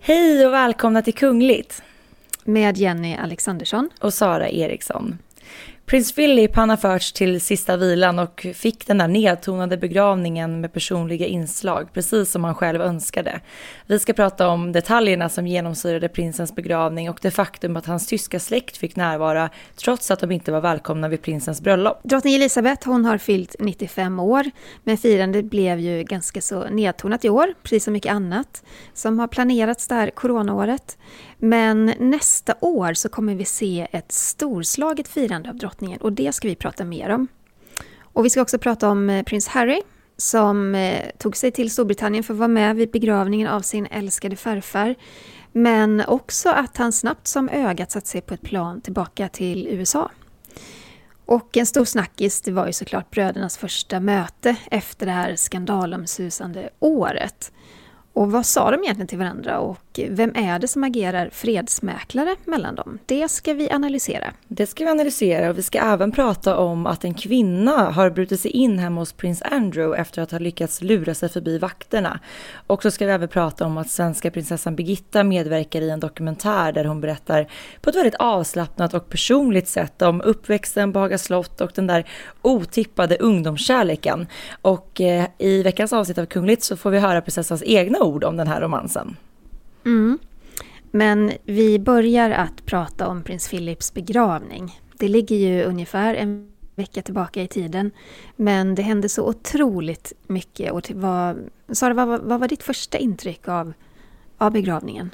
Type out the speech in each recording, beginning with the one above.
Hej och välkomna till Kungligt. Med Jenny Alexandersson. Och Sara Eriksson. Prins Philip han har förts till sista vilan och fick den där nedtonade begravningen med personliga inslag, precis som han själv önskade. Vi ska prata om detaljerna som genomsyrade prinsens begravning och det faktum att hans tyska släkt fick närvara trots att de inte var välkomna vid prinsens bröllop. Drottning Elisabeth hon har fyllt 95 år, men firandet blev ju ganska så nedtonat i år, precis som mycket annat som har planerats det här coronaåret. Men nästa år så kommer vi se ett storslaget firande av drottningen och det ska vi prata mer om. Och vi ska också prata om eh, prins Harry som eh, tog sig till Storbritannien för att vara med vid begravningen av sin älskade farfar. Men också att han snabbt som ögat satt sig på ett plan tillbaka till USA. Och en stor snackis det var ju såklart brödernas första möte efter det här skandalomsusande året. Och vad sa de egentligen till varandra och vem är det som agerar fredsmäklare mellan dem? Det ska vi analysera. Det ska vi analysera och vi ska även prata om att en kvinna har brutit sig in hemma hos prins Andrew efter att ha lyckats lura sig förbi vakterna. Och så ska vi även prata om att svenska prinsessan Birgitta medverkar i en dokumentär där hon berättar på ett väldigt avslappnat och personligt sätt om uppväxten på Haga slott och den där otippade ungdomskärleken. Och eh, i veckans avsnitt av Kungligt så får vi höra prinsessans egna ord om den här romansen. Mm. Men vi börjar att prata om prins Philips begravning. Det ligger ju ungefär en vecka tillbaka i tiden. Men det hände så otroligt mycket. Och vad, Sara, vad, vad var ditt första intryck av, av begravningen?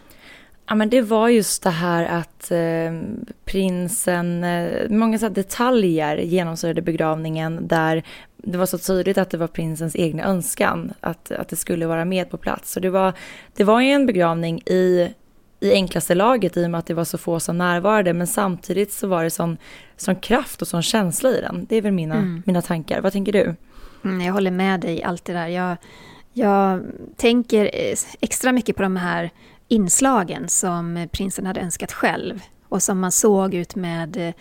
Ja, men det var just det här att eh, prinsen, eh, många så detaljer genomsyrade begravningen där det var så tydligt att det var prinsens egna önskan att, att det skulle vara med på plats. Så det var, det var ju en begravning i, i enklaste laget i och med att det var så få som närvarade men samtidigt så var det sån, sån kraft och sån känsla i den. Det är väl mina, mm. mina tankar. Vad tänker du? Mm, jag håller med dig i allt det där. Jag, jag tänker eh, extra mycket på de här inslagen som prinsen hade önskat själv och som man såg ut med eh,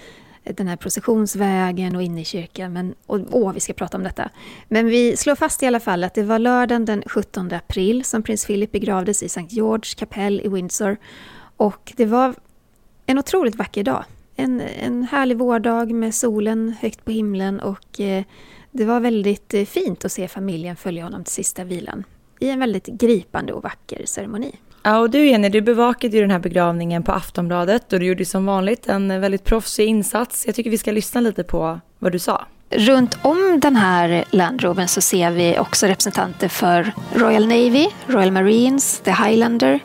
den här processionsvägen och in i kyrkan. Men, och, åh, vi ska prata om detta. Men vi slår fast i alla fall att det var lördagen den 17 april som prins Philip begravdes i St. George kapell i Windsor. Och det var en otroligt vacker dag. En, en härlig vårdag med solen högt på himlen och eh, det var väldigt eh, fint att se familjen följa honom till sista vilan i en väldigt gripande och vacker ceremoni. Ja, och du Jenny, du bevakade ju den här begravningen på Aftonbladet och du gjorde som vanligt en väldigt proffsig insats. Jag tycker vi ska lyssna lite på vad du sa. Runt om den här landrovern så ser vi också representanter för Royal Navy, Royal Marines, The Highlander,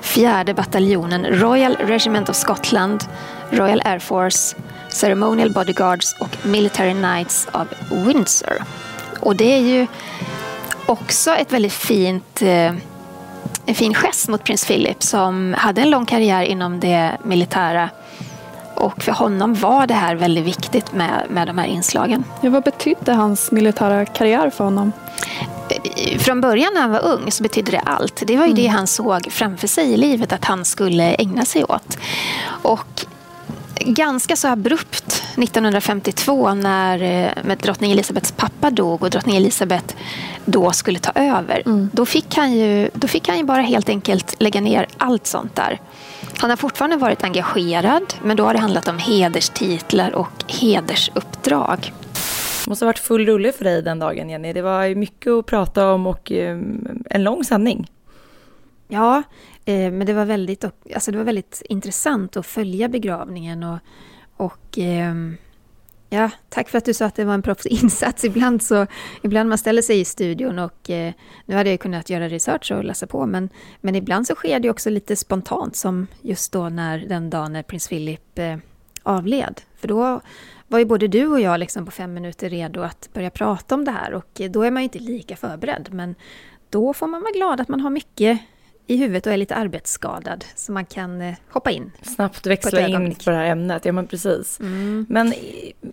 fjärde bataljonen, Royal Regiment of Scotland, Royal Air Force, Ceremonial Bodyguards och Military Knights of Windsor. Och det är ju också ett väldigt fint eh, en fin gest mot prins Philip som hade en lång karriär inom det militära. Och för honom var det här väldigt viktigt med, med de här inslagen. Ja, vad betydde hans militära karriär för honom? Från början när han var ung så betydde det allt. Det var ju mm. det han såg framför sig i livet att han skulle ägna sig åt. Och ganska så abrupt 1952 när eh, drottning Elisabeths pappa dog och drottning Elisabeth då skulle ta över. Mm. Då, fick han ju, då fick han ju bara helt enkelt lägga ner allt sånt där. Han har fortfarande varit engagerad men då har det handlat om hederstitlar och hedersuppdrag. Det måste ha varit full rulle för dig den dagen Jenny. Det var mycket att prata om och eh, en lång sändning. Ja, eh, men det var, väldigt, alltså det var väldigt intressant att följa begravningen och, och eh, Ja, tack för att du sa att det var en proffsinsats. Ibland så, ibland man ställer sig i studion och eh, nu hade jag kunnat göra research och läsa på, men, men ibland så sker det också lite spontant som just då när den dagen när prins Philip eh, avled. För då var ju både du och jag liksom på fem minuter redo att börja prata om det här och då är man ju inte lika förberedd. Men då får man vara glad att man har mycket i huvudet och är lite arbetsskadad så man kan eh, hoppa in. Snabbt växla in på det här ämnet, ja men precis. Mm. Men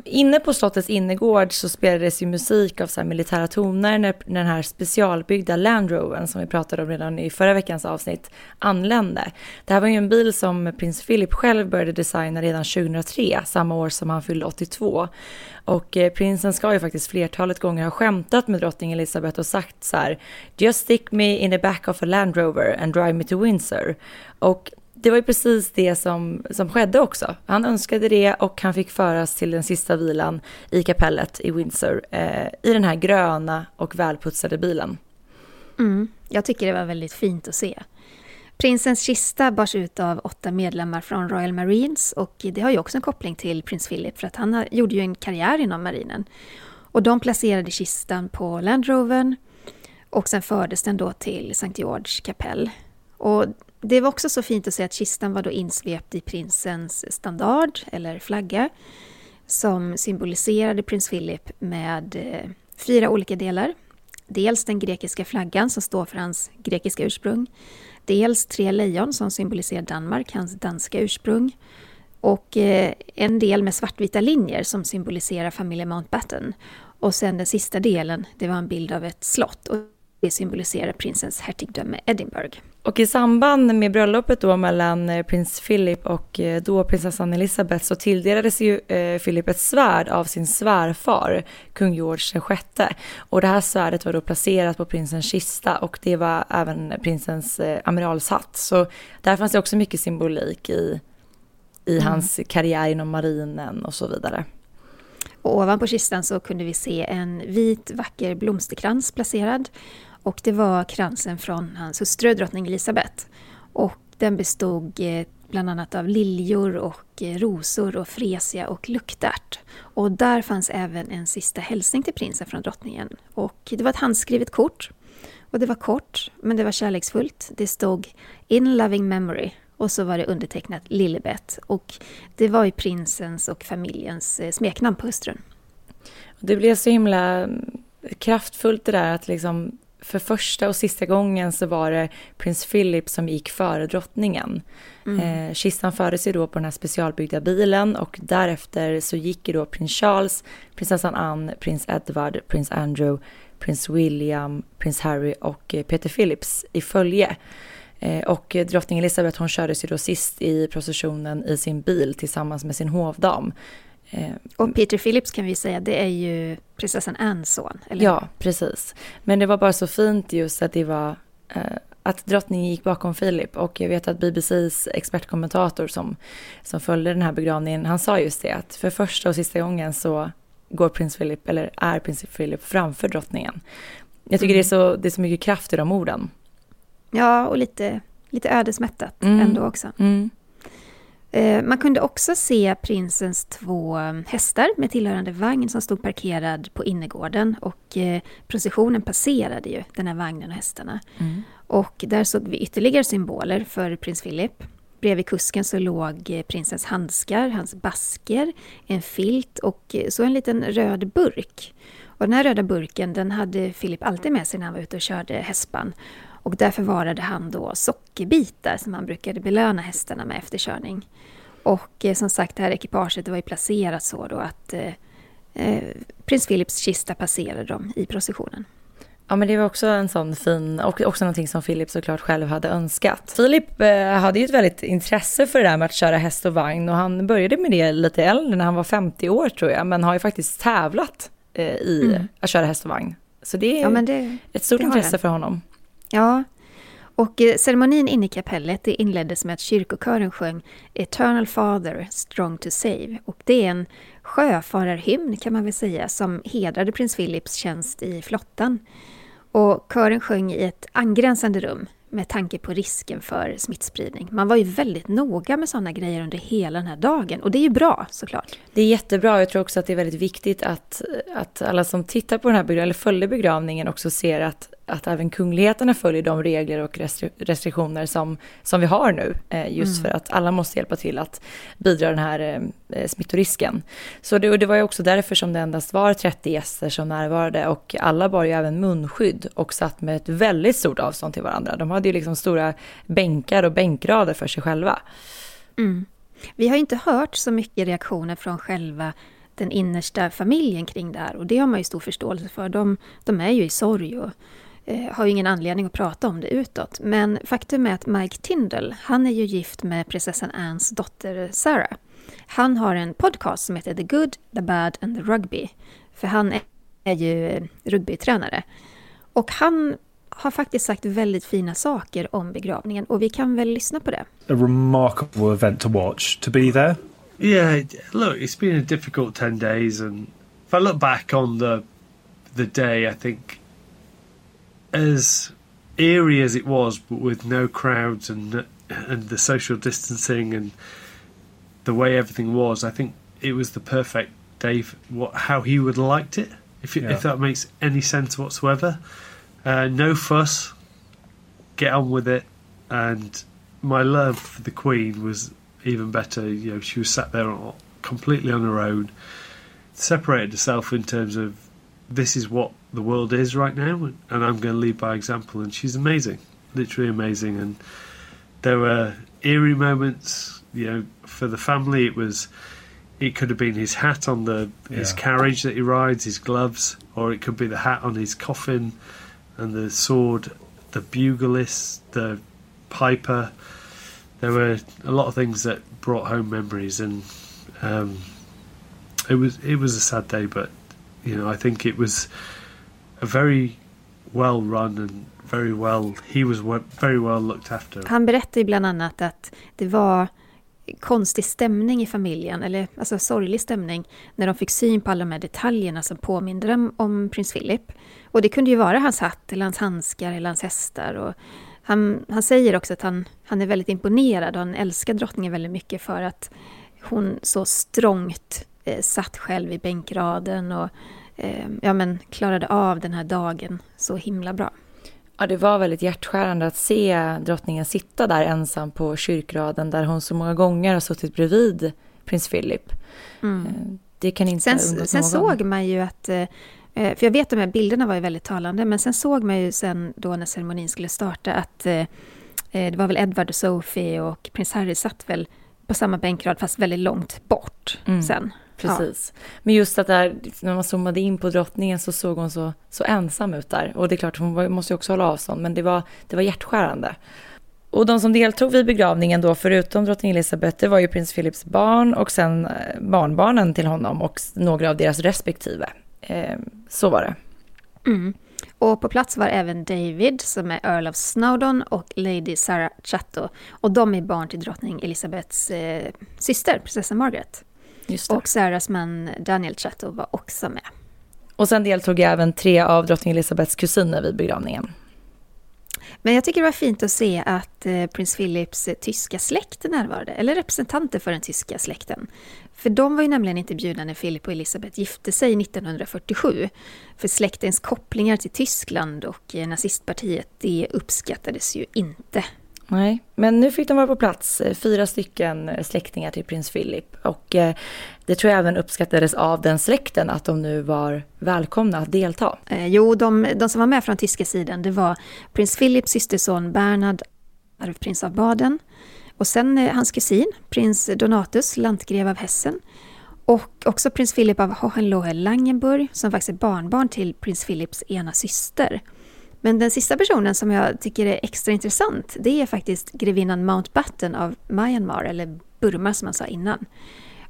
inne på slottets innergård så spelades ju musik av så militära toner när, när den här specialbyggda Land Rovern som vi pratade om redan i förra veckans avsnitt anlände. Det här var ju en bil som prins Philip själv började designa redan 2003, samma år som han fyllde 82. Och eh, prinsen ska ju faktiskt flertalet gånger ha skämtat med drottning Elizabeth och sagt så här, just stick me in the back of a Land Rover and drive me to Windsor. Och det var ju precis det som, som skedde också. Han önskade det och han fick föras till den sista vilan i kapellet i Windsor eh, i den här gröna och välputsade bilen. Mm, jag tycker det var väldigt fint att se. Prinsens kista bars ut av åtta medlemmar från Royal Marines och det har ju också en koppling till prins Philip för att han gjorde ju en karriär inom marinen. Och de placerade kistan på Land Rovern och sen fördes den då till St. George kapell. Och det var också så fint att se att kistan var då insvept i prinsens standard eller flagga som symboliserade prins Philip med eh, fyra olika delar. Dels den grekiska flaggan som står för hans grekiska ursprung. Dels tre lejon som symboliserar Danmark, hans danska ursprung. Och eh, en del med svartvita linjer som symboliserar familjen Mountbatten. Och sen den sista delen, det var en bild av ett slott. Och det symboliserar prinsens hertigdöme Edinburgh. Och i samband med bröllopet då mellan eh, prins Philip och eh, då prinsessan Elizabeth så tilldelades ju eh, Philip ett svärd av sin svärfar, kung George VI. Och det här svärdet var då placerat på prinsens kista och det var även prinsens amiralshatt. Så där fanns det också mycket symbolik i, i mm. hans karriär inom marinen och så vidare. Och ovanpå kistan så kunde vi se en vit vacker blomsterkrans placerad och det var kransen från hans hustru drottning Elisabeth. Och den bestod eh, bland annat av liljor och eh, rosor och fresia och luktärt. Och där fanns även en sista hälsning till prinsen från drottningen. Och det var ett handskrivet kort. Och det var kort, men det var kärleksfullt. Det stod “In loving memory” och så var det undertecknat Lillebett. Och det var ju prinsens och familjens eh, smeknamn på hustrun. Det blev så himla mm, kraftfullt det där att liksom för första och sista gången så var det prins Philip som gick före drottningen. Mm. Eh, kistan fördes ju då på den här specialbyggda bilen och därefter så gick ju då prins Charles, prinsessan Anne, prins Edward, prins Andrew, prins William, prins Harry och eh, Peter Phillips i följe. Eh, och drottning Elizabeth hon kördes ju då sist i processionen i sin bil tillsammans med sin hovdam. Eh, och Peter Phillips kan vi säga, det är ju prinsessan Annes son, eller Ja, precis. Men det var bara så fint just att det var eh, att drottningen gick bakom Philip och jag vet att BBCs expertkommentator som, som följde den här begravningen, han sa just det att för första och sista gången så går prins Philip, eller är prins Philip framför drottningen. Jag tycker mm. det, är så, det är så mycket kraft i de orden. Ja, och lite, lite ödesmättat mm. ändå också. Mm. Eh, man kunde också se prinsens två hästar med tillhörande vagn som stod parkerad på innergården och eh, processionen passerade ju den här vagnen och hästarna. Mm. Och där såg vi ytterligare symboler för prins Philip. Bredvid kusken så låg eh, prinsens handskar, hans basker, en filt och så en liten röd burk. Och den här röda burken den hade Philip alltid med sig när han var ute och körde hästspann. Och där förvarade han då sockerbitar som han brukade belöna hästarna med efter körning. Och eh, som sagt, det här ekipaget det var ju placerat så då att eh, eh, prins Philips kista passerade dem i processionen. Ja men det var också en sån fin, och också någonting som Philip såklart själv hade önskat. Philip eh, hade ju ett väldigt intresse för det där med att köra häst och vagn och han började med det lite äldre när han var 50 år tror jag, men har ju faktiskt tävlat eh, i mm. att köra häst och vagn. Så det är ja, det, ett stort intresse för honom. Ja, och eh, ceremonin inne i kapellet det inleddes med att kyrkokören sjöng Eternal Father, strong to save. Och det är en sjöfararhymn kan man väl säga som hedrade prins Philips tjänst i flottan. Och kören sjöng i ett angränsande rum med tanke på risken för smittspridning. Man var ju väldigt noga med sådana grejer under hela den här dagen och det är ju bra såklart. Det är jättebra. Jag tror också att det är väldigt viktigt att, att alla som tittar på den här begravningen, eller följer begravningen också ser att att även kungligheterna följer de regler och restriktioner som, som vi har nu. Eh, just mm. för att alla måste hjälpa till att bidra den här eh, smittorisken. Så det, det var ju också därför som det endast var 30 gäster som närvarade och alla bar ju även munskydd och satt med ett väldigt stort avstånd till varandra. De hade ju liksom stora bänkar och bänkrader för sig själva. Mm. Vi har inte hört så mycket reaktioner från själva den innersta familjen kring det här och det har man ju stor förståelse för. De, de är ju i sorg och Eh, har ju ingen anledning att prata om det utåt. Men faktum är att Mike Tyndall, han är ju gift med prinsessan Annes dotter Sarah. Han har en podcast som heter The Good, The Bad and The Rugby. För han är ju rugbytränare. Och han har faktiskt sagt väldigt fina saker om begravningen och vi kan väl lyssna på det. A remarkable event to watch, to be there. Yeah, look, it's been a difficult 10 days and if I look back on the the day I think as eerie as it was, but with no crowds and and the social distancing and the way everything was, I think it was the perfect day for what how he would have liked it. If it, yeah. if that makes any sense whatsoever, uh, no fuss, get on with it, and my love for the Queen was even better. You know, she was sat there completely on her own, separated herself in terms of this is what the world is right now, and I'm going to lead by example. And she's amazing, literally amazing. And there were eerie moments, you know, for the family. It was, it could have been his hat on the his carriage that he rides, his gloves, or it could be the hat on his coffin, and the sword, the buglist, the piper. There were a lot of things that brought home memories, and um, it was it was a sad day, but you know I think it was a very well run and very well, he was very well looked after. Han berättade bland annat att det var konstig stämning i familjen, eller alltså sorglig stämning, när de fick syn på alla de här detaljerna som påminde dem om prins Philip. Och det kunde ju vara hans hatt, eller hans handskar, eller hans hästar. Och han, han säger också att han, han är väldigt imponerad och han älskar drottningen väldigt mycket för att hon så strångt eh, satt själv i bänkraden och eh, ja, men klarade av den här dagen så himla bra. Ja, det var väldigt hjärtskärande att se drottningen sitta där ensam på kyrkraden där hon så många gånger har suttit bredvid prins Philip. Mm. Eh, det kan inte sen, ha Sen såg man ju att, eh, eh, för jag vet att de här bilderna var ju väldigt talande, men sen såg man ju sen då när ceremonin skulle starta att det var väl Edward och Sophie och prins Harry satt väl på samma bänkrad fast väldigt långt bort mm. sen. Precis. Ja. Men just att där, när man zoomade in på drottningen så såg hon så, så ensam ut där. Och det är klart, hon måste ju också hålla avstånd, men det var, det var hjärtskärande. Och de som deltog vid begravningen då, förutom drottning Elizabeth, det var ju prins Philips barn och sen eh, barnbarnen till honom och några av deras respektive. Eh, så var det. Mm. Och på plats var även David, som är Earl of Snowdon, och Lady Sarah Chatto. Och de är barn till drottning Elizabeths eh, syster, prinsessa Margaret. Och Sarahs man Daniel Chatto var också med. Och sen deltog även tre av drottning Elizabeths kusiner vid begravningen. Men jag tycker det var fint att se att eh, prins Philips eh, tyska släkt närvarade, eller representanter för den tyska släkten. För de var ju nämligen inte bjudna när Philip och Elisabeth gifte sig 1947. För släktens kopplingar till Tyskland och eh, nazistpartiet, det uppskattades ju inte Nej, men nu fick de vara på plats, eh, fyra stycken eh, släktingar till prins Philip. Och eh, det tror jag även uppskattades av den släkten att de nu var välkomna att delta. Jo, de, de, som var med från tyska sidan, det var prins Philips systerson Bernhard, arvprins av Baden. Och sen hans kusin, prins Donatus, lantgrev av Hessen. Och också prins Philip av Hohenlohe-Langenburg, som faktiskt är barnbarn till prins Philips ena syster. Men den sista personen som jag tycker är extra intressant, det är faktiskt grevinnan Mountbatten av Myanmar, eller Burma som man sa innan.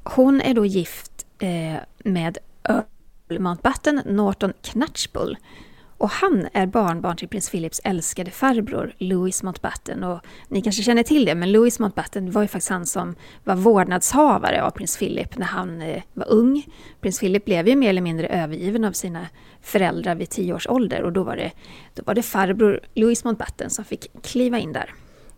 Hon är då gift eh, med Earl Mountbatten Norton Knatchbull. Och han är barnbarn till prins Philips älskade farbror Louis Mountbatten. Och ni kanske känner till det, men Louis Mountbatten var ju faktiskt han som var vårdnadshavare av prins Philip när han eh, var ung. Prins Philip blev ju mer eller mindre övergiven av sina föräldrar vid tio års ålder och då var det, då var det farbror Louis Mountbatten som fick kliva in där.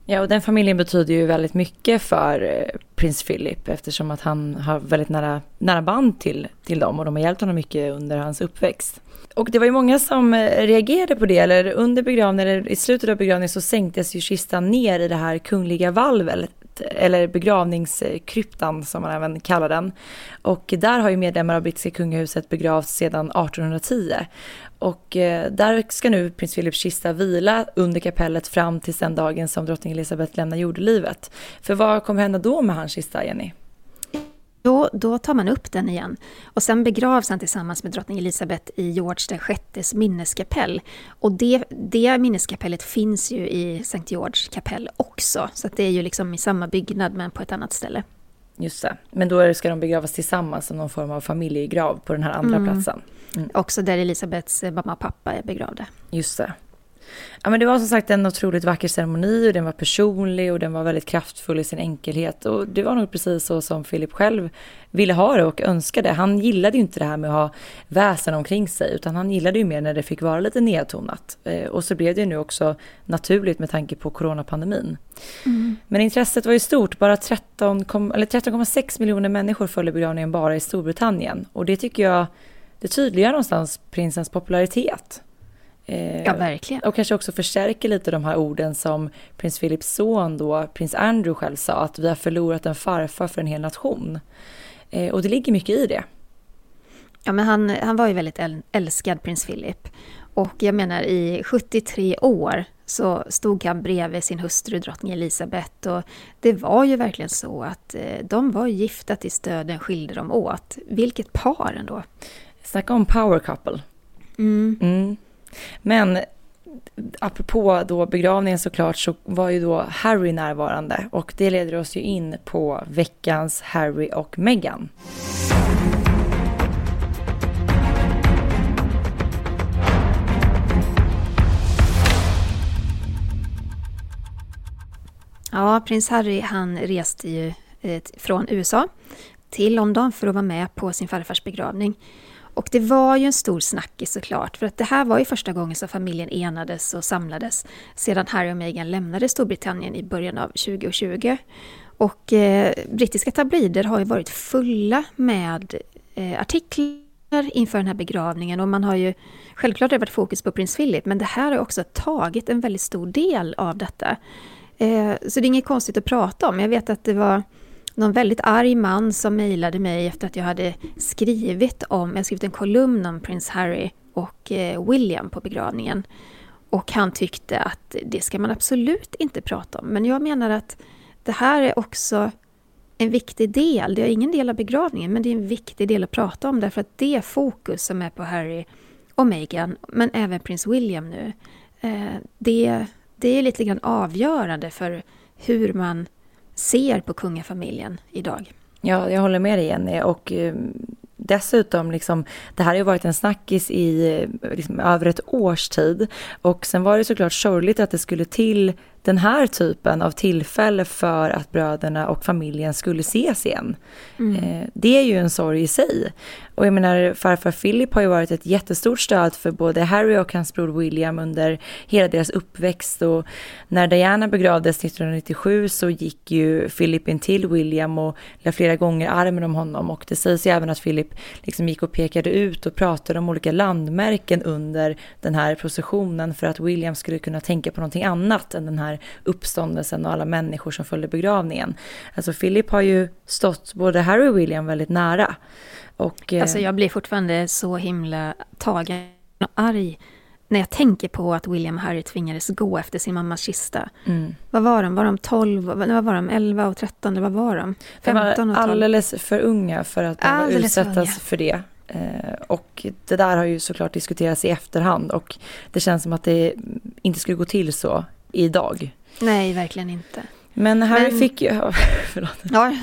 Ja, och den familjen betyder ju väldigt mycket för eh, prins Philip eftersom att han har väldigt nära, nära band till, till dem och de har hjälpt honom mycket under hans uppväxt. Och det var ju många som eh, reagerade på det, eller under begravningen, eller i slutet av begravningen så sänktes ju kistan ner i det här kungliga valvet, eller begravningskryptan som man även kallar den. Och där har ju medlemmar av brittiska kungahuset begravts sedan 1810. Och eh, där ska nu prins Philips kista vila under kapellet fram till den dagen som drottning Elizabeth lämnar jordelivet. För vad kommer hända då med hans kista, Jenny? Då, då tar man upp den igen. Och sen begravs han tillsammans med drottning Elizabeth i George VIs minneskapell. Och det, det minneskapellet finns ju i St. George kapell också. Så det är ju liksom i samma byggnad men på ett annat ställe. Just det. Men då ska de begravas tillsammans som någon form av familjegrav på den här andra mm. platsen. Mm. Också där Elisabeths mamma och pappa är begravda. Just det. Ja, men det var som sagt en otroligt vacker ceremoni och den var personlig och den var väldigt kraftfull i sin enkelhet. Och det var nog precis så som Philip själv ville ha det och önskade. Han gillade ju inte det här med att ha väsen omkring sig utan han gillade ju mer när det fick vara lite nedtonat. Eh, och så blev det ju nu också naturligt med tanke på coronapandemin. Mm. Men intresset var ju stort. Bara 13,6 13, miljoner människor följde begravningen bara i Storbritannien. Och det tycker jag det tydliggör någonstans prinsens popularitet. Eh, ja, verkligen. Och kanske också förstärker lite de här orden som prins Philips son då, prins Andrew själv sa, att vi har förlorat en farfar för en hel nation. Eh, och det ligger mycket i det. Ja, men han, han var ju väldigt älskad, prins Philip. Och jag menar, i 73 år så stod han bredvid sin hustru drottning Elisabeth och det var ju verkligen så att eh, de var gifta tills döden skilde dem åt. Vilket par ändå! Snacka om power couple. Mm. Mm. Men apropå då begravningen såklart så var ju då Harry närvarande och det leder oss ju in på veckans Harry och Meghan. Ja, prins Harry han reste ju eh, från USA till London för att vara med på sin farfars begravning. Och det var ju en stor snackis såklart, för att det här var ju första gången som familjen enades och samlades sedan Harry och Meghan lämnade Storbritannien i början av 2020. Och eh, brittiska tabloider har ju varit fulla med eh, artiklar inför den här begravningen och man har ju självklart varit fokus på prins Philip men det här har också tagit en väldigt stor del av detta. Eh, så det är inget konstigt att prata om. Jag vet att det var någon väldigt arg man som mejlade mig efter att jag hade skrivit om, jag skrivit en kolumn om prins Harry och eh, William på begravningen. Och han tyckte att det ska man absolut inte prata om. Men jag menar att det här är också en viktig del. Det är ingen del av begravningen, men det är en viktig del att prata om därför att det fokus som är på Harry och Meghan, men även prins William nu, eh, det, det är lite grann avgörande för hur man ser på kungafamiljen idag. Ja, jag håller med dig Jenny. Och eh, dessutom, liksom, det här har ju varit en snackis i eh, liksom, över ett års tid. Och sen var det såklart sorgligt att det skulle till den här typen av tillfälle för att bröderna och familjen skulle ses igen. Mm. Eh, det är ju en sorg i sig. Och jag menar, farfar Philip har ju varit ett jättestort stöd för både Harry och hans bror William under hela deras uppväxt. Och när Diana begravdes 1997 så gick ju Philip in till William och la flera gånger armen om honom. Och det sägs ju även att Philip liksom gick och pekade ut och pratade om olika landmärken under den här processionen för att William skulle kunna tänka på någonting annat än den här uppståndelsen och alla människor som följde begravningen. Alltså Philip har ju stått både Harry och William väldigt nära. Och, eh, alltså jag blir fortfarande så himla tagen och arg när jag tänker på att William och Harry tvingades gå efter sin mammas kista. Mm. Vad var de? Var de 12? Vad var de? 11 och 13? Eller vad var de? 15 och 12? De var alldeles för unga för att alldeles utsättas för, för det. Eh, och det där har ju såklart diskuterats i efterhand och det känns som att det inte skulle gå till så idag. Nej, verkligen inte. Men Harry Men... fick ju... Förlåt. Ja.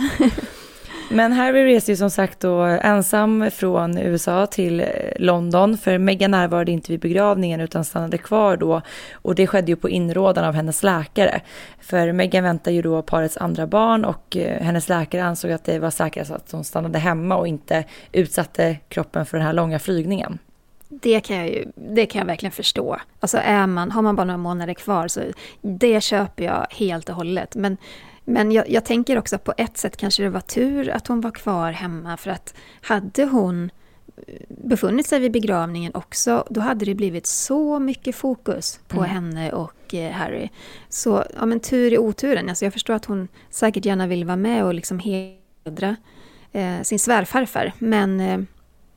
Men Harry reser ju som sagt då ensam från USA till eh, London, för Meghan närvarade inte vid begravningen utan stannade kvar då. Och det skedde ju på inrådan av hennes läkare. För Meghan väntar ju då parets andra barn och eh, hennes läkare ansåg att det var säkrast att hon stannade hemma och inte utsatte kroppen för den här långa flygningen. Det kan jag ju, det kan jag verkligen förstå. Alltså är man, har man bara några månader kvar så det köper jag helt och hållet. Men, men jag, jag tänker också på ett sätt kanske det var tur att hon var kvar hemma för att hade hon befunnit sig vid begravningen också, då hade det blivit så mycket fokus på mm. henne och eh, Harry. Så ja, men tur i oturen. Alltså jag förstår att hon säkert gärna vill vara med och liksom hedra eh, sin svärfarfar. Men, eh,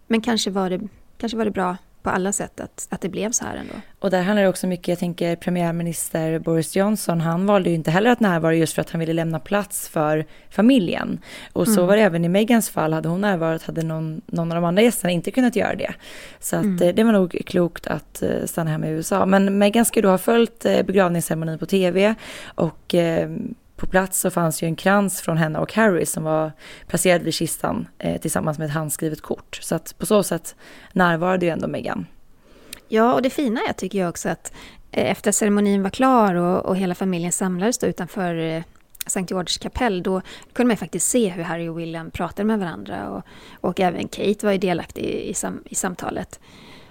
men kanske, var det, kanske var det bra på alla sätt att, att det blev så här ändå. Och där handlar det också mycket, jag tänker premiärminister Boris Johnson, han valde ju inte heller att närvara just för att han ville lämna plats för familjen. Och så mm. var det även i Megans fall, hade hon närvarat hade någon, någon av de andra gästerna inte kunnat göra det. Så att mm. Eh, det var nog klokt att eh, stanna hemma i USA. Men Megan ska då ha följt eh, begravningsceremonin på tv och på plats så fanns ju en krans från henne och Harry som var placerad vid kistan eh, tillsammans med ett handskrivet kort. Så att på så sätt närvarade ju ändå Meghan. Ja, och det fina är tycker jag också att eh, efter ceremonin var klar och, och hela familjen samlades då utanför eh, St. Georges kapell, då kunde man faktiskt se hur Harry och William pratade med varandra och, och även Kate var ju delaktig i, i, sam, i samtalet.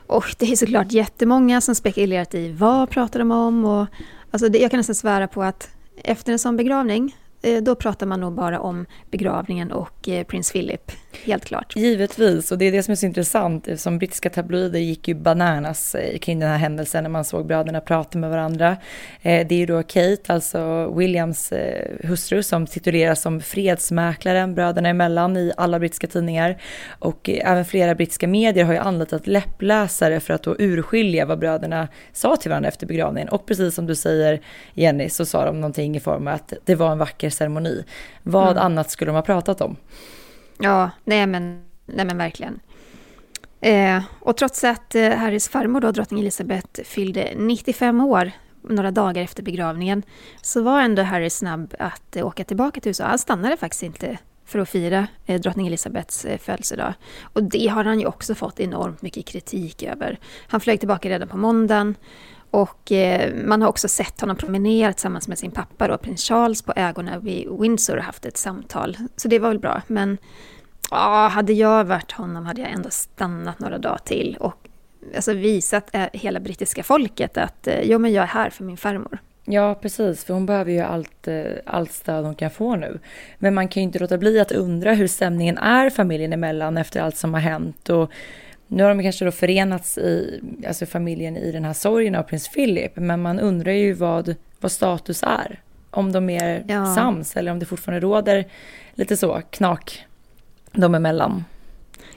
Och det är såklart jättemånga som spekulerat i vad pratar de om och alltså det, jag kan nästan svära på att efter en sån begravning eh, då pratar man nog bara om begravningen och eh, prins Philip, helt klart. Givetvis, och det är det som är så intressant, som brittiska tabloider gick ju bananas eh, kring den här händelsen när man såg bröderna prata med varandra. Det är ju då Kate, alltså Williams hustru, som tituleras som fredsmäklaren bröderna emellan i alla brittiska tidningar. Och även flera brittiska medier har ju anlitat läppläsare för att då urskilja vad bröderna sa till varandra efter begravningen. Och precis som du säger Jenny, så sa de någonting i form av att det var en vacker ceremoni. Vad mm. annat skulle de ha pratat om? Ja, nej men, nej men verkligen. Eh, och trots att eh, Harrys farmor, då, drottning Elizabeth, fyllde 95 år några dagar efter begravningen, så var ändå Harry snabb att eh, åka tillbaka till USA. Han stannade faktiskt inte för att fira eh, drottning Elizabeths eh, födelsedag. Och det har han ju också fått enormt mycket kritik över. Han flög tillbaka redan på måndagen och eh, man har också sett honom promenera tillsammans med sin pappa, då, prins Charles, på ägorna vid Windsor och haft ett samtal. Så det var väl bra. Men ja, hade jag varit honom hade jag ändå stannat några dagar till och alltså, visat eh, hela brittiska folket att eh, jo, men jag är här för min farmor. Ja, precis, för hon behöver ju allt, eh, allt stöd hon kan få nu. Men man kan ju inte låta bli att undra hur stämningen är familjen emellan efter allt som har hänt. Och nu har de kanske då förenats i, alltså familjen i den här sorgen av prins Philip, men man undrar ju vad, vad status är. Om de är ja. sams eller om det fortfarande råder lite så knak dem emellan.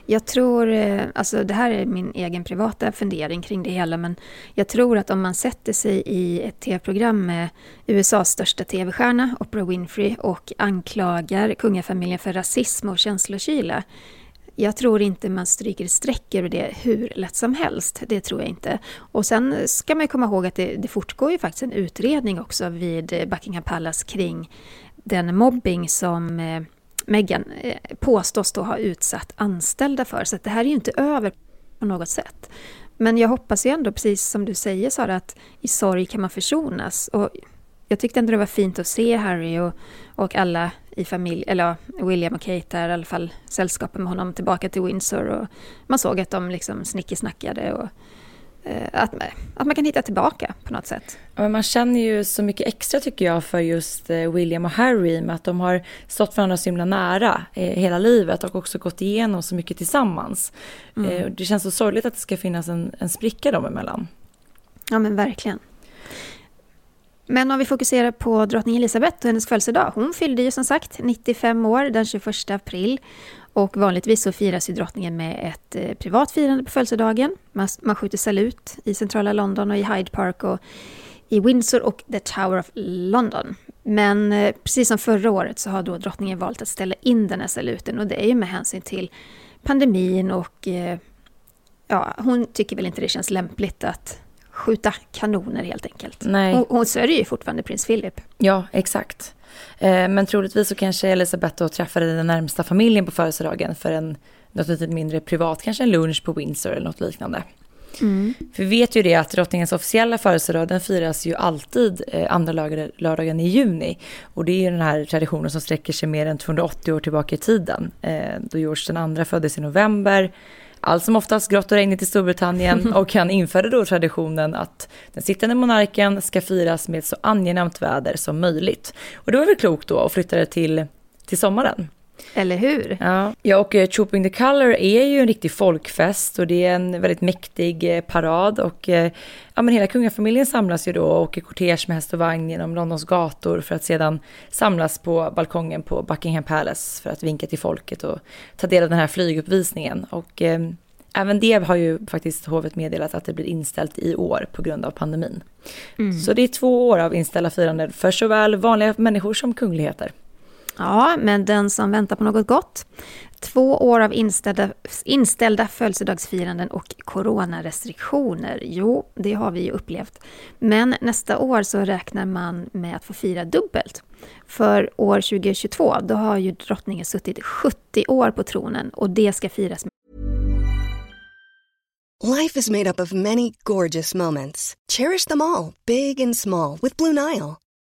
Jag tror, eh, alltså det här är min egen privata fundering kring det hela, men jag tror att om man sätter sig i ett tv-program med USAs största tv-stjärna, Oprah Winfrey, och anklagar kungafamiljen för rasism och känslokyla, jag tror inte man stryker streck över det hur lätt som helst. Det tror jag inte. Och sen ska man komma ihåg att det, det fortgår ju faktiskt en utredning också vid Buckingham Palace kring den mobbing som eh, Meghan eh, påstås då ha utsatt anställda för. Så det här är ju inte över på något sätt. Men jag hoppas ju ändå, precis som du säger Sara, att i sorg kan man försonas. Och jag tyckte ändå det var fint att se Harry och, och alla i familj, eller William och Kate där, i alla fall sällskapet med honom tillbaka till Windsor. Och man såg att de liksom snickesnackade och eh, att, att man kan hitta tillbaka på något sätt. Man känner ju så mycket extra tycker jag för just eh, William och Harry med att de har stått varandra så himla nära eh, hela livet och också gått igenom så mycket tillsammans. Mm. Det känns så sorgligt att det ska finnas en, en spricka dem emellan. Ja men verkligen. Men om vi fokuserar på drottning Elizabeth och hennes födelsedag. Hon fyllde ju som sagt 95 år den 21 april. Och vanligtvis så firas ju drottningen med ett eh, privat firande på födelsedagen. Man, man skjuter salut i centrala London och i Hyde Park och i Windsor och The Tower of London. Men eh, precis som förra året så har då drottningen valt att ställa in den här saluten och det är ju med hänsyn till pandemin och eh, ja, hon tycker väl inte det känns lämpligt att skjuta kanoner helt enkelt. Nej. Hon, hon sörjer ju fortfarande prins Philip. Ja, exakt. Eh, men troligtvis så kanske Elisabeth då träffade den närmsta familjen på födelsedagen för en något lite mindre privat, kanske en lunch på Windsor eller något liknande. Mm. För vi vet ju det att drottningens officiella födelsedag den firas ju alltid eh, andra lördagen i juni. Och det är ju den här traditionen som sträcker sig mer än 280 år tillbaka i tiden. Eh, då George den andra föddes i november allt som oftast grått och regnigt i Storbritannien och han införde då traditionen att den sittande monarken ska firas med så angenämt väder som möjligt. Och det var väl klokt då att flytta det till, till sommaren. Eller hur? Ja, ja och uh, Trooping the Color är ju en riktig folkfest och det är en väldigt mäktig uh, parad och uh, ja, men hela kungafamiljen samlas ju då och åker kortege med häst och vagn genom Londons gator för att sedan samlas på balkongen på Buckingham Palace för att vinka till folket och ta del av den här flyguppvisningen. Och även det har ju faktiskt hovet meddelat att det blir inställt i år på grund av pandemin. Mm. Så det är två år av inställda firanden för såväl vanliga människor som kungligheter. Ja, men den som väntar på något gott. Två år av inställda, inställda födelsedagsfiranden och coronarestriktioner. Jo, det har vi ju upplevt. Men nästa år så räknar man med att få fira dubbelt. För år 2022, då har ju drottningen suttit 70 år på tronen och det ska firas med Life is made up of many gorgeous moments. Cherish them all, big and small, with Blue Nile.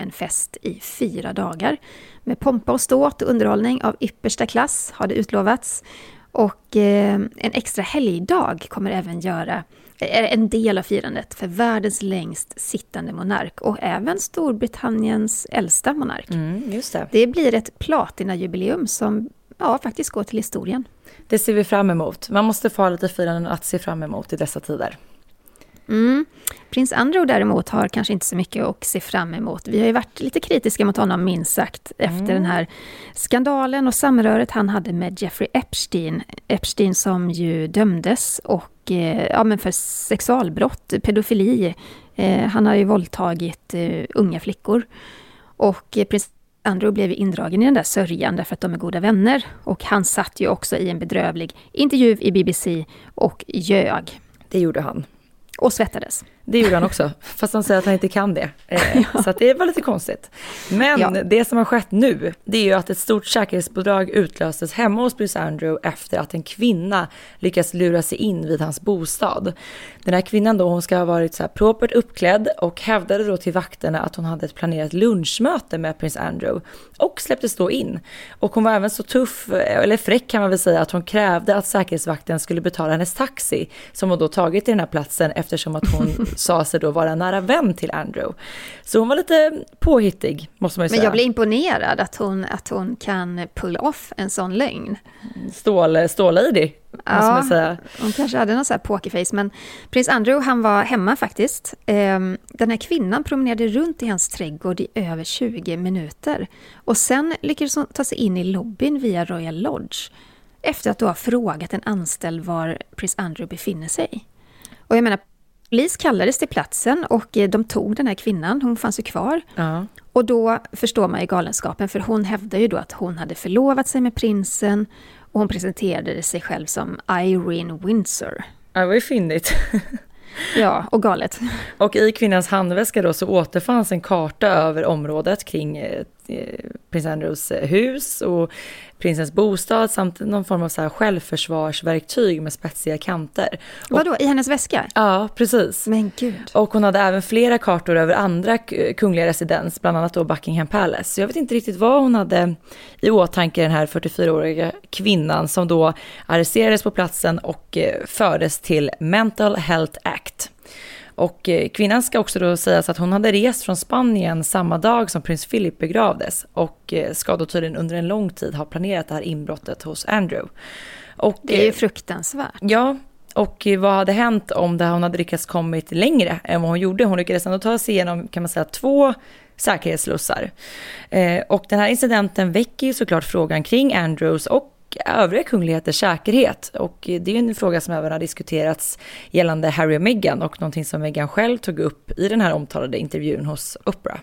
En fest i fyra dagar med pompa och ståt och underhållning av yppersta klass har det utlovats. Och eh, en extra helgdag kommer även göra är en del av firandet för världens längst sittande monark och även Storbritanniens äldsta monark. Mm, just det. det blir ett platinajubileum som ja, faktiskt går till historien. Det ser vi fram emot. Man måste få ha lite firanden att se fram emot i dessa tider. Mm. Prins Andrew däremot har kanske inte så mycket att se fram emot. Vi har ju varit lite kritiska mot honom minst sagt efter mm. den här skandalen och samröret han hade med Jeffrey Epstein. Epstein som ju dömdes och, eh, ja, men för sexualbrott, pedofili. Eh, han har ju våldtagit eh, unga flickor. Och prins Andrew blev indragen i den där sörjan därför att de är goda vänner. Och han satt ju också i en bedrövlig intervju i BBC och ljög. Det gjorde han. Och svettades. Det gjorde han också, fast han säger att han inte kan det. Eh, ja. Så det var lite konstigt. Men ja. det som har skett nu, det är ju att ett stort säkerhetspådrag utlöstes hemma hos prins Andrew efter att en kvinna lyckats lura sig in vid hans bostad. Den här kvinnan då, hon ska ha varit så här propert uppklädd och hävdade då till vakterna att hon hade ett planerat lunchmöte med prins Andrew och släpptes då in. Och hon var även så tuff, eller fräck kan man väl säga, att hon krävde att säkerhetsvakten skulle betala hennes taxi som hon då tagit till den här platsen eftersom att hon sa sig då vara nära vän till Andrew. Så hon var lite påhittig, måste man ju säga. Men jag blir imponerad att hon, att hon kan pull off en sån lögn. Stål, stålady, ja, måste man säga. Hon kanske hade någon sån här pokerface, men prins Andrew, han var hemma faktiskt. Ehm, den här kvinnan promenerade runt i hans trädgård i över 20 minuter. Och sen lyckades hon ta sig in i lobbyn via Royal Lodge efter att då ha frågat en anställd var prins Andrew befinner sig. Och jag menar, Polis kallades till platsen och eh, de tog den här kvinnan, hon fanns ju kvar. Ja. Och då förstår man ju galenskapen, för hon hävdar ju då att hon hade förlovat sig med prinsen och hon presenterade sig själv som Irene Windsor. Ja, det var ju fyndigt. Ja, och galet. Och i kvinnans handväska då så återfanns en karta över området kring eh, prins Andrews eh, hus och prinsens bostad samt någon form av så här självförsvarsverktyg med spetsiga kanter. Vadå, i hennes väska? Ja, precis. Men gud. Och hon hade även flera kartor över andra kungliga residens, bland annat då Buckingham Palace. Så jag vet inte riktigt vad hon hade i åtanke, den här 44-åriga kvinnan som då arresterades på platsen och eh, fördes till Mental Health Act. Och eh, kvinnan ska också då sägas att hon hade rest från Spanien samma dag som prins Philip begravdes och eh, ska då tydligen under en lång tid ha planerat det här inbrottet hos Andrew. Och, det är ju eh, fruktansvärt. Ja, och vad hade hänt om det, hon hade lyckats kommit längre än vad hon gjorde? Hon lyckades ändå ta sig igenom, kan man säga, två säkerhetsslussar. Och den här incidenten väcker ju såklart frågan kring Andrews och och övriga kungligheters säkerhet. Och det är en fråga som även har diskuterats gällande Harry och Meghan och någonting som Meghan själv tog upp i den här omtalade intervjun hos Oprah.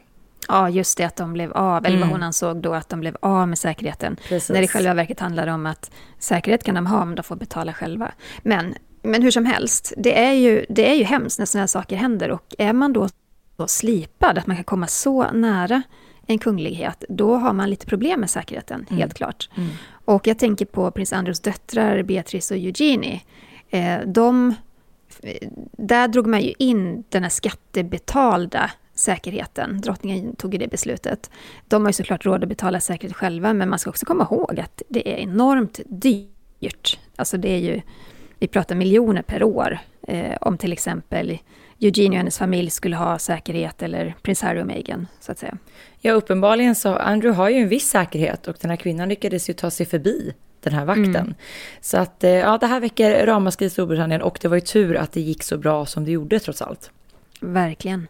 Ja, just det att de blev av, eller vad mm. hon ansåg då att de blev av med säkerheten. Precis. När det i själva verket handlar om att säkerhet kan de ha, men de får betala själva. Men, men hur som helst, det är ju, det är ju hemskt när sådana här saker händer och är man då så slipad att man kan komma så nära en kunglighet, då har man lite problem med säkerheten, mm. helt klart. Mm. Och jag tänker på prins Andrews döttrar, Beatrice och Eugenie. Eh, de, eh, där drog man ju in den här skattebetalda säkerheten. Drottningen tog ju det beslutet. De har ju såklart råd att betala säkerhet själva, men man ska också komma ihåg att det är enormt dyrt. Alltså det är ju, vi pratar miljoner per år. Eh, om till exempel Eugenie och hennes familj skulle ha säkerhet, eller prins Harry och Meghan, så att säga. Ja, uppenbarligen så, Andrew har ju en viss säkerhet och den här kvinnan lyckades ju ta sig förbi den här vakten. Mm. Så att, eh, ja, det här väcker ramaskri i Storbritannien och det var ju tur att det gick så bra som det gjorde trots allt. Verkligen.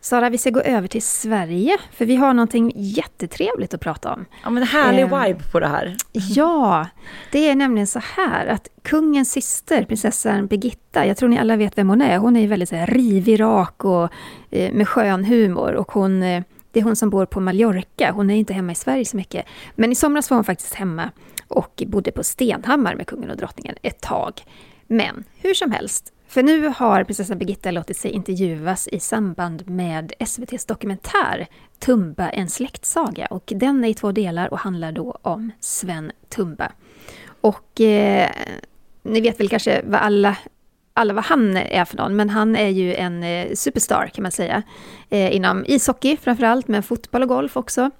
Sara, vi ska gå över till Sverige, för vi har någonting jättetrevligt att prata om. Ja, men härlig eh, vibe på det här. Ja, det är nämligen så här att kungens syster, prinsessan Birgitta, jag tror ni alla vet vem hon är. Hon är väldigt så här, rivig, rak och eh, med skön humor. Och hon, eh, det är hon som bor på Mallorca. Hon är inte hemma i Sverige så mycket. Men i somras var hon faktiskt hemma och bodde på Stenhammar med kungen och drottningen ett tag. Men hur som helst, för nu har prinsessan Birgitta låtit sig intervjuas i samband med SVTs dokumentär Tumba, en släktsaga. Och den är i två delar och handlar då om Sven Tumba. Och eh, ni vet väl kanske vad alla alla vad han är för någon, men han är ju en eh, superstar kan man säga. Eh, inom ishockey framförallt, men fotboll och golf också.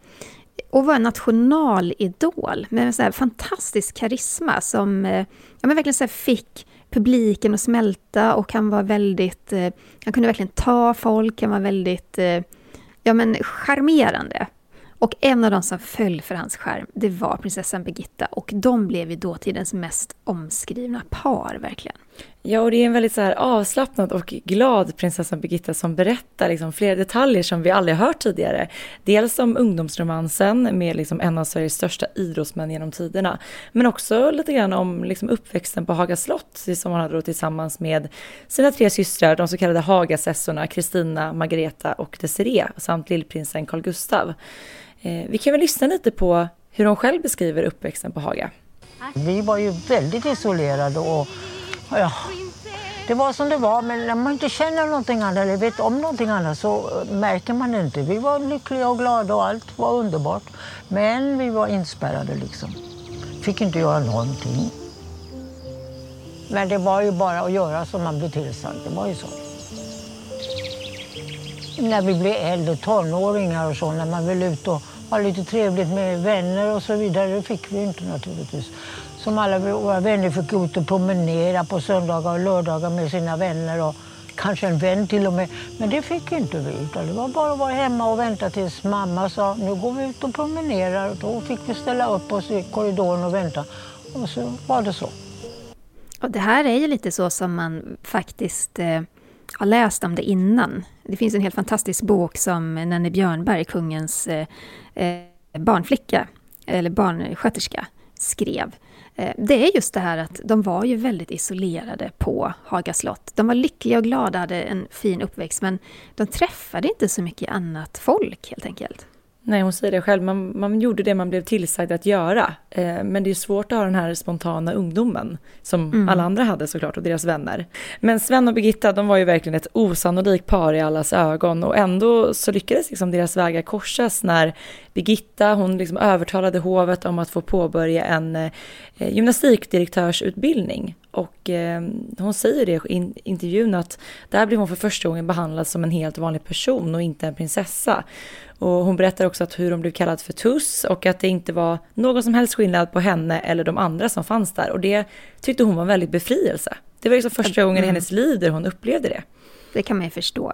Och var en nationalidol med en sån här fantastisk karisma som eh, ja, men verkligen så fick publiken att smälta och han var väldigt, eh, han kunde verkligen ta folk, han var väldigt, eh, ja men charmerande. Och en av de som föll för hans skärm, det var prinsessan Birgitta och de blev ju dåtidens mest omskrivna par verkligen. Ja, och det är en väldigt så här avslappnad och glad prinsessan Birgitta som berättar liksom flera detaljer som vi aldrig hört tidigare. Dels om ungdomsromansen med liksom en av Sveriges största idrottsmän genom tiderna, men också lite grann om liksom uppväxten på Haga slott som han hade då tillsammans med sina tre systrar, de så kallade Hagasessorna, Kristina, Margareta och Desiree, samt lillprinsen Carl Gustav. Eh, vi kan väl lyssna lite på hur hon själv beskriver uppväxten på Haga. Vi var ju väldigt isolerade och ja, det var som det var. Men när man inte känner någonting annat eller vet om någonting annat så eh, märker man det inte. Vi var lyckliga och glada och allt var underbart. Men vi var inspärrade liksom. Fick inte göra någonting. Men det var ju bara att göra som man blev tillsagd. Det var ju så. När vi blev äldre, tonåringar och så, när man ville ut och ha lite trevligt med vänner och så vidare, det fick vi inte naturligtvis som alla våra vänner fick gå ut och promenera på söndagar och lördagar med sina vänner och kanske en vän till och med. Men det fick inte vi. Utan det var bara att vara hemma och vänta tills mamma sa nu går vi ut och promenerar. Då fick vi ställa upp oss i korridoren och vänta. Och så var det så. Och det här är ju lite så som man faktiskt eh, har läst om det innan. Det finns en helt fantastisk bok som Nanne Björnberg, kungens eh, eh barnflicka, eller barnsköterska, skrev. Eh, det är just det här att de var ju väldigt isolerade på Haga slott. De var lyckliga och glada, hade en fin uppväxt, men de träffade inte så mycket annat folk helt enkelt. Nej, hon säger det själv, man, man gjorde det man blev tillsagd att göra. Eh, men det är svårt att ha den här spontana ungdomen som mm. alla andra hade såklart och deras vänner. Men Sven och Birgitta, de var ju verkligen ett osannolikt par i allas ögon och ändå så lyckades liksom deras vägar korsas när Birgitta, hon liksom övertalade hovet om att få påbörja en eh, gymnastikdirektörsutbildning. Och eh, hon säger det i intervjun att där blev hon för första gången behandlad som en helt vanlig person och inte en prinsessa. Och hon berättar också att hur hon blev kallad för tuss och att det inte var någon som helst skillnad på henne eller de andra som fanns där. Och det tyckte hon var en väldigt befrielse. Det var liksom första gången i mm. hennes liv där hon upplevde det. Det kan man ju förstå.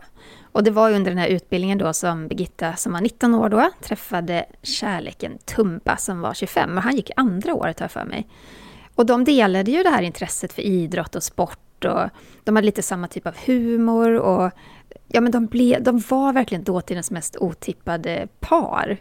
Och det var under den här utbildningen då som Birgitta, som var 19 år då, träffade kärleken Tumba som var 25. Och han gick andra året har jag för mig. Och de delade ju det här intresset för idrott och sport och de hade lite samma typ av humor och ja, men de, ble, de var verkligen dåtidens mest otippade par.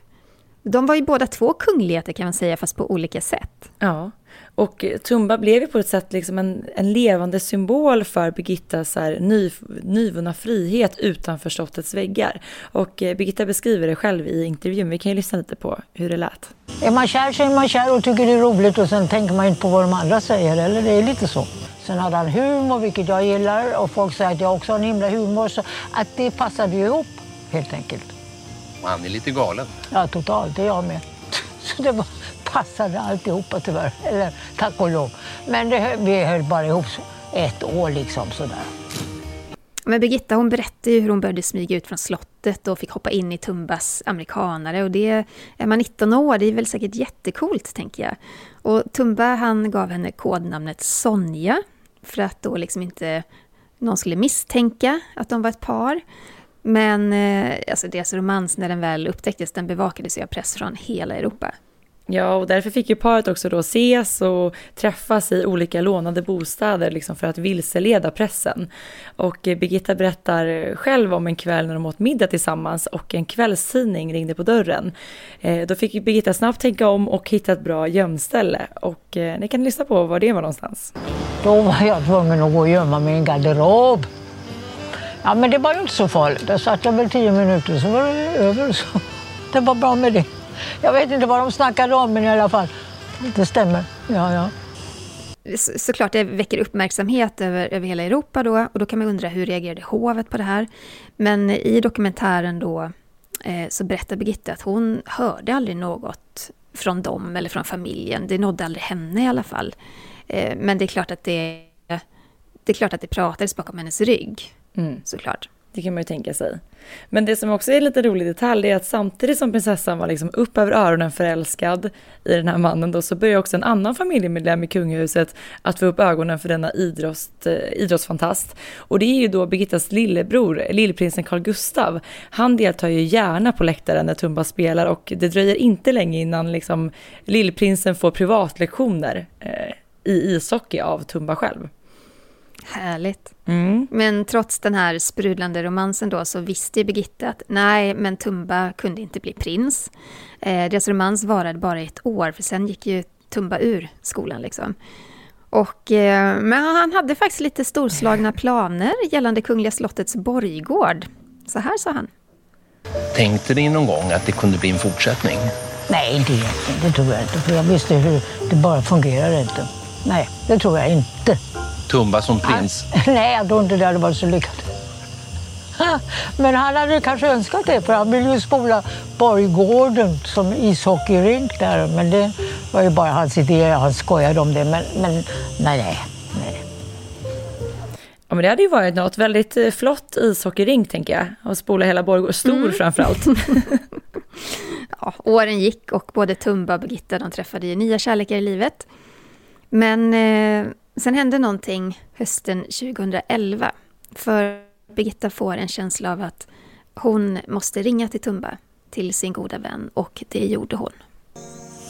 De var ju båda två kungligheter kan man säga, fast på olika sätt. Ja, och Tumba blev ju på ett sätt liksom en, en levande symbol för Birgittas här ny, nyvunna frihet utanför slottets väggar. Och eh, Birgitta beskriver det själv i intervjun. Vi kan ju lyssna lite på hur det lät. Är man kär så är man kär och tycker det är roligt och sen tänker man inte på vad de andra säger. Eller det är lite så. Sen hade han humor, vilket jag gillar. Och folk säger att jag också har en himla humor. Så att det passade ju ihop, helt enkelt. Han är lite galen. Ja, totalt. Det är jag med. Så det var, passade alltihopa tyvärr. Eller tack och lov. Men det, vi höll bara ihop ett år liksom sådär. Men Birgitta hon berättade ju hur hon började smyga ut från slottet och fick hoppa in i Tumbas amerikanare. Och det, är man 19 år, det är väl säkert jättekult, tänker jag. Och Tumba han gav henne kodnamnet Sonja, för att då liksom inte någon skulle misstänka att de var ett par. Men eh, alltså deras romans, när den väl upptäcktes, den bevakades ju av press från hela Europa. Ja, och därför fick ju paret också då ses och träffas i olika lånade bostäder liksom för att vilseleda pressen. Och eh, Birgitta berättar själv om en kväll när de åt middag tillsammans och en kvällstidning ringde på dörren. Eh, då fick Birgitta snabbt tänka om och hitta ett bra gömställe. Och eh, ni kan lyssna på var det var någonstans. Då var jag tvungen att gå och gömma mig i en garderob. Ja, men det var ju inte så farligt. Där satt jag väl tio minuter så var det över. Så. Det var bra med det. Jag vet inte vad de snackade om, men i alla fall. Det stämmer. Ja, ja. Så, såklart, det väcker uppmärksamhet över, över hela Europa då. Och då kan man undra hur reagerade hovet på det här? Men i dokumentären då eh, så berättar Birgitta att hon hörde aldrig något från dem eller från familjen. Det nådde aldrig henne i alla fall. Eh, men det är klart att det, det är klart att det pratades bakom hennes rygg. Mm. Såklart. Det kan man ju tänka sig. Men det som också är en lite rolig detalj är att samtidigt som prinsessan var liksom upp över öronen förälskad i den här mannen då så började också en annan familjemedlem i kungahuset att få upp ögonen för denna idrott, eh, idrottsfantast. Och det är ju då Birgittas lillebror, lillprinsen Carl Gustav. Han deltar ju gärna på läktaren när Tumba spelar och det dröjer inte länge innan liksom lillprinsen får privatlektioner eh, i ishockey av Tumba själv. Härligt. Mm. Men trots den här sprudlande romansen då så visste Birgitta att nej, men Tumba kunde inte bli prins. Eh, deras romans varade bara ett år, för sen gick ju Tumba ur skolan liksom. Och, eh, men han hade faktiskt lite storslagna planer gällande Kungliga slottets borggård. Så här sa han. Tänkte ni någon gång att det kunde bli en fortsättning? Nej, egentligen. Det tror jag inte. För jag visste hur det bara fungerar inte. Nej, det tror jag inte. Tumba som prins? Nej, jag tror inte det hade varit så lyckat. Men han hade kanske önskat det, för han ville ju spola Borggården som ishockeyrink där. Men det var ju bara hans idé, han skojade om det. Men, men nej, nej, nej. Ja, men det hade ju varit något väldigt eh, flott ishockeyrink, tänker jag. Och spola hela Borggården, stor mm. framförallt. ja, åren gick och både Tumba och Birgitta de träffade ju nya kärlekar i livet. Men eh, Sen hände någonting hösten 2011. För Birgitta får en känsla av att hon måste ringa till Tumba, till sin goda vän. Och det gjorde hon.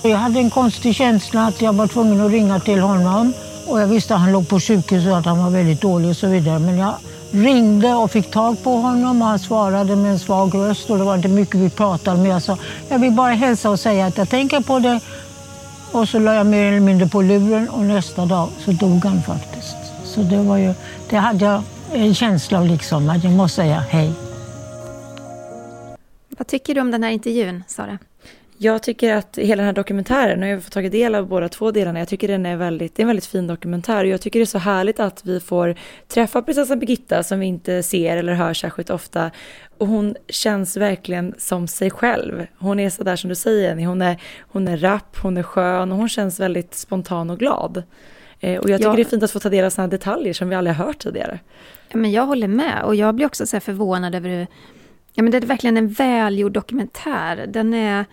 Jag hade en konstig känsla att jag var tvungen att ringa till honom. Och jag visste att han låg på sjukhus och att han var väldigt dålig och så vidare. Men jag ringde och fick tag på honom och han svarade med en svag röst och det var inte mycket vi pratade med. Jag sa, jag vill bara hälsa och säga att jag tänker på det och så la jag mer eller mindre på luren och nästa dag så dog han faktiskt. Så det var ju, det hade jag en känsla av liksom att jag måste säga hej. Vad tycker du om den här intervjun, Sara? Jag tycker att hela den här dokumentären, och jag har fått tagit del av båda två delarna, jag tycker den är väldigt, det är en väldigt fin dokumentär och jag tycker det är så härligt att vi får träffa prinsessan Birgitta som vi inte ser eller hör särskilt ofta och hon känns verkligen som sig själv. Hon är sådär som du säger, hon är, hon är rapp, hon är skön och hon känns väldigt spontan och glad. Eh, och jag tycker ja. det är fint att få ta del av sådana detaljer som vi aldrig har hört tidigare. Ja, men jag håller med och jag blir också så förvånad över hur, ja men det är verkligen en välgjord dokumentär. Den är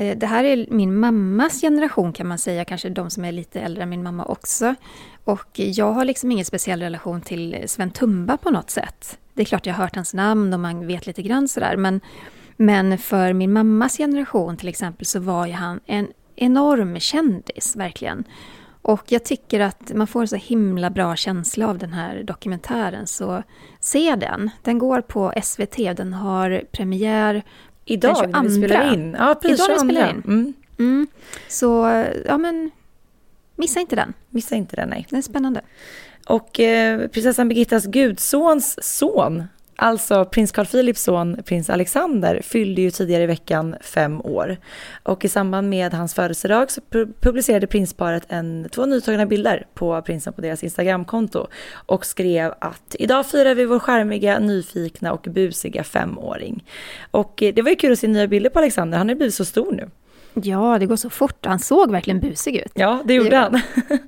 Eh, det här är min mammas generation kan man säga, kanske de som är lite äldre än min mamma också. Och jag har liksom ingen speciell relation till Sven Tumba på något sätt. Det är klart jag har hört hans namn och man vet lite grann sådär, men, men för min mammas generation till exempel så var ju han en enorm kändis, verkligen. Och jag tycker att man får en så himla bra känsla av den här dokumentären, så se den. Den går på SVT, den har premiär Idag Den när vi 22. spelar in. Ja, precis. Idag när vi 22. spelar in. Mm. Mm. Så, ja men, missa inte den. Missa inte den, nej. Den är spännande. Och eh, prinsessan Birgittas gudsons son, alltså prins Carl Philips son, prins Alexander, fyllde ju tidigare i veckan fem år. Och i samband med hans födelsedag så pu- publicerade prinsparet en, två nytagna bilder på prinsen på deras Instagramkonto och skrev att idag firar vi vår charmiga, nyfikna och busiga femåring. Och eh, det var ju kul att se nya bilder på Alexander, han har blivit så stor nu. Ja, det går så fort. Han såg verkligen busig ut. Ja, det gjorde han.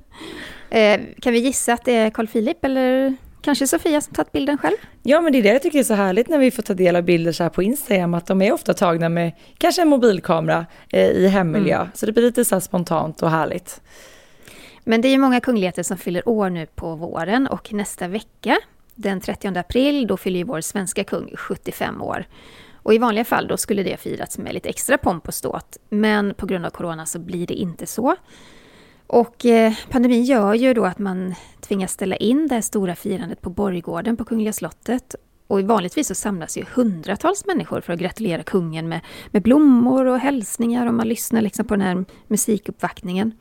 Eh, kan vi gissa att det är Carl Philip eller kanske Sofia som tagit bilden själv? Ja, men det är det jag tycker är så härligt när vi får ta del av bilder så här på Instagram, att de är ofta tagna med kanske en mobilkamera eh, i hemmiljö. Så det blir lite så här spontant och härligt. Men det är ju många kungligheter som fyller år nu på våren och nästa vecka, den 30 april, då fyller ju vår svenska kung 75 år. Och i vanliga fall då skulle det firats med lite extra pomp och ståt, men på grund av corona så blir det inte så. Och eh, pandemin gör ju då att man tvingas ställa in det här stora firandet på Borggården på Kungliga slottet. Och vanligtvis så samlas ju hundratals människor för att gratulera kungen med, med blommor och hälsningar och man lyssnar liksom på den här musikuppvaktningen.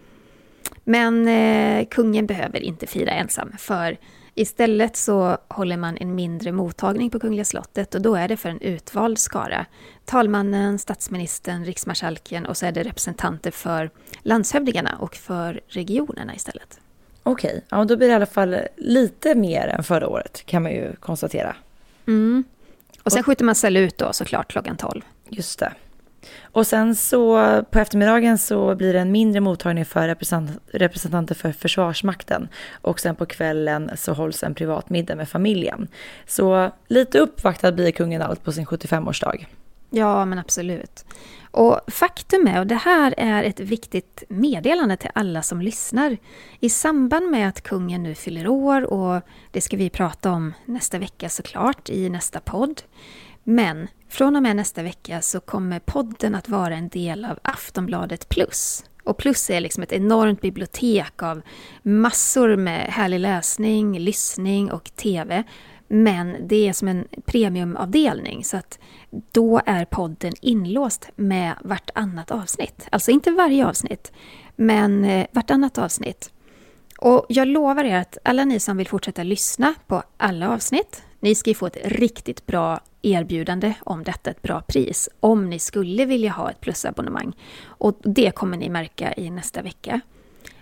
Men eh, kungen behöver inte fira ensam, för istället så håller man en mindre mottagning på Kungliga slottet och då är det för en utvald skara. Talmannen, statsministern, riksmarskalken och så är det representanter för landshövdingarna och för regionerna istället. Okej, ja, då blir det i alla fall lite mer än förra året kan man ju konstatera. Mm. Och sen skjuter man salut då såklart klockan 12. Just det. Och sen så på eftermiddagen så blir det en mindre mottagning för representant, representanter för Försvarsmakten. Och sen på kvällen så hålls en privat middag med familjen. Så lite uppvaktad blir kungen allt på sin 75-årsdag. Ja, men absolut. Och faktum är, och det här är ett viktigt meddelande till alla som lyssnar. I samband med att kungen nu fyller år, och det ska vi prata om nästa vecka såklart i nästa podd. Men från och med nästa vecka så kommer podden att vara en del av Aftonbladet Plus. Och Plus är liksom ett enormt bibliotek av massor med härlig läsning, lyssning och TV. Men det är som en premiumavdelning så att då är podden inlåst med vartannat avsnitt. Alltså inte varje avsnitt, men eh, vartannat avsnitt. Och jag lovar er att alla ni som vill fortsätta lyssna på alla avsnitt, ni ska ju få ett riktigt bra erbjudande om detta, ett bra pris, om ni skulle vilja ha ett plusabonnemang. Och det kommer ni märka i nästa vecka.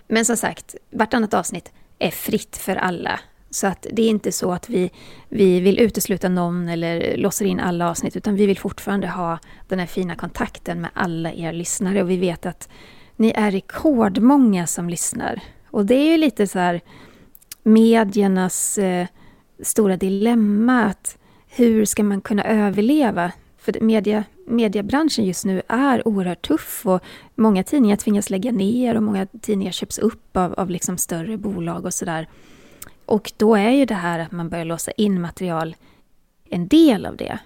Men som sagt, vartannat avsnitt är fritt för alla. Så att det är inte så att vi, vi vill utesluta någon eller låser in alla avsnitt, utan vi vill fortfarande ha den här fina kontakten med alla er lyssnare. Och vi vet att ni är rekordmånga som lyssnar. Och det är ju lite så här mediernas eh, stora dilemma. Att hur ska man kunna överleva? För media, mediebranschen just nu är oerhört tuff och många tidningar tvingas lägga ner och många tidningar köps upp av, av liksom större bolag och sådär. Och då är ju det här att man börjar låsa in material en del av det.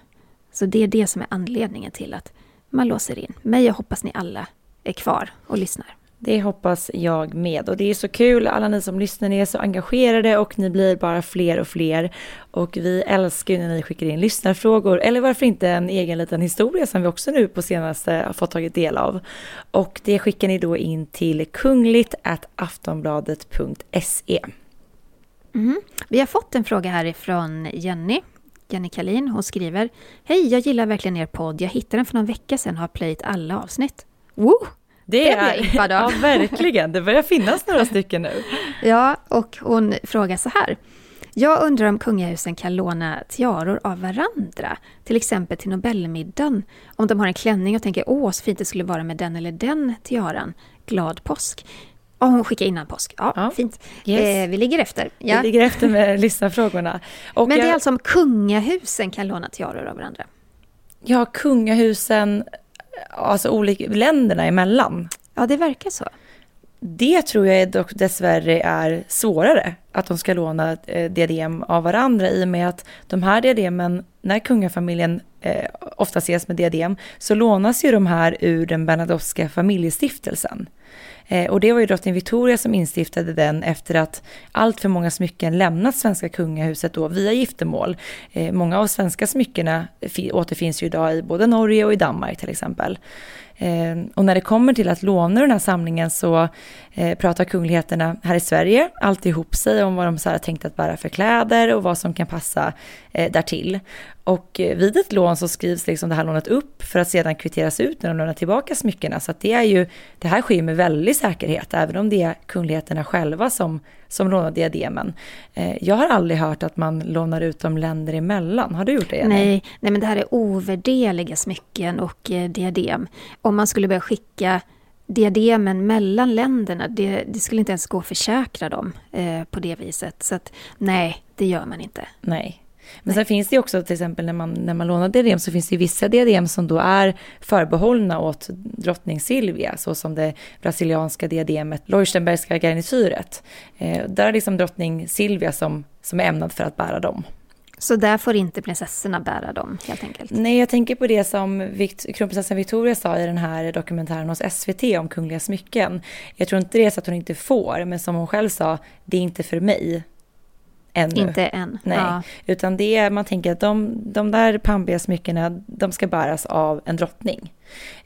Så det är det som är anledningen till att man låser in. Men jag hoppas ni alla är kvar och lyssnar. Det hoppas jag med. Och det är så kul, alla ni som lyssnar, ni är så engagerade och ni blir bara fler och fler. Och vi älskar ju när ni skickar in lyssnarfrågor, eller varför inte en egen liten historia som vi också nu på senaste har fått tagit del av. Och det skickar ni då in till kungligt aftonbladet.se. Mm. Vi har fått en fråga härifrån Jenny. Jenny Kalin, hon skriver Hej, jag gillar verkligen er podd. Jag hittade den för någon vecka sedan och har plöjt alla avsnitt. Woo! Det är, jag impad av. ja verkligen, det börjar finnas några stycken nu. Ja, och hon frågar så här. Jag undrar om kungahusen kan låna tiaror av varandra, till exempel till Nobelmiddagen. Om de har en klänning och tänker åh, så fint det skulle vara med den eller den tiaran. Glad påsk. Ja, hon skickar innan påsk. Ja, Ja. fint. Yes. Eh, vi ligger efter. Ja. Vi ligger efter med lyssnarfrågorna. Och Men det är jag- alltså om kungahusen kan låna tiaror av varandra? Ja, kungahusen, alltså olika länderna emellan. Ja, det verkar så. Det tror jag dock dessvärre är svårare, att de ska låna eh, diadem av varandra i och med att de här diademen, när kungafamiljen eh, ofta ses med diadem, så lånas ju de här ur den Bernadotteska familjestiftelsen. Eh, och det var ju drottning Victoria som instiftade den efter att allt för många smycken lämnat svenska kungahuset då via giftermål. Eh, många av svenska smyckena återfinns ju idag i både Norge och i Danmark till exempel. Ehm, och när det kommer till att låna den här samlingen så eh, pratar kungligheterna här i Sverige alltid ihop sig om vad de så här tänkt att bära för kläder och vad som kan passa eh, därtill. Och eh, vid ett lån så skrivs liksom det här lånet upp för att sedan kvitteras ut när de lämnar tillbaka smyckena. Så att det är ju, det här sker med väldig säkerhet, även om det är kungligheterna själva som, som lånar diademen. Eh, jag har aldrig hört att man lånar ut dem länder emellan. Har du gjort det? Jenny? Nej, nej, men det här är ovärderliga smycken och eh, diadem. Om man skulle börja skicka diademen mellan länderna, det, det, skulle inte ens gå att försäkra dem eh, på det viset. Så att nej, det gör man inte. Nej, men sen finns det också till exempel när man, när man lånar diadem så finns det vissa diadem som då är förbehållna åt drottning Silvia, så som det brasilianska diademet Leuchtenbergska garnityret. Eh, där är liksom drottning Silvia som, som är ämnad för att bära dem. Så där får inte prinsessorna bära dem helt enkelt? Nej, jag tänker på det som kronprinsessan Victoria sa i den här dokumentären hos SVT om kungliga smycken. Jag tror inte det är så att hon inte får, men som hon själv sa, det är inte för mig ännu. Inte än. Nej, ja. utan det är, man tänker att de, de där pampiga smyckena, de ska bäras av en drottning.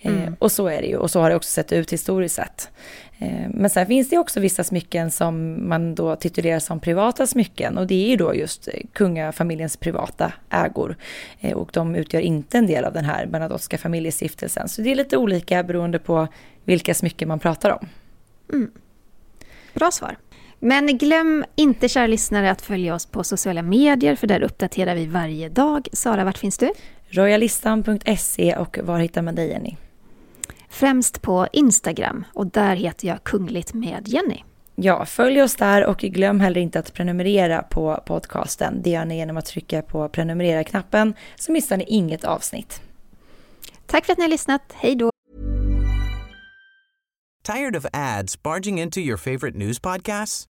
Eh, mm. Eh, och så är det ju, och så har det också sett ut historiskt sett. Eh, men sen finns det också vissa smycken som man då titulerar som privata smycken och det är ju då just kungafamiljens privata ägor. Eh, och de utgör inte en del av den här Bernadottska familjestiftelsen. Så det är lite olika beroende på vilka smycken man pratar om. Mm. Bra svar. Men glöm inte, kära lyssnare, att följa oss på sociala medier, för där uppdaterar vi varje dag. Sara, vart finns du? Royalistan.se och var hittar man dig, Jenny? Främst på Instagram och där heter jag Kungligt med Jenny. Ja, följ oss där och glöm heller inte att prenumerera på podcasten. Det gör ni genom att trycka på prenumerera-knappen så missar ni inget avsnitt. Tack för att ni har lyssnat. Hej då! Tired of ads barging into your favorite news podcasts?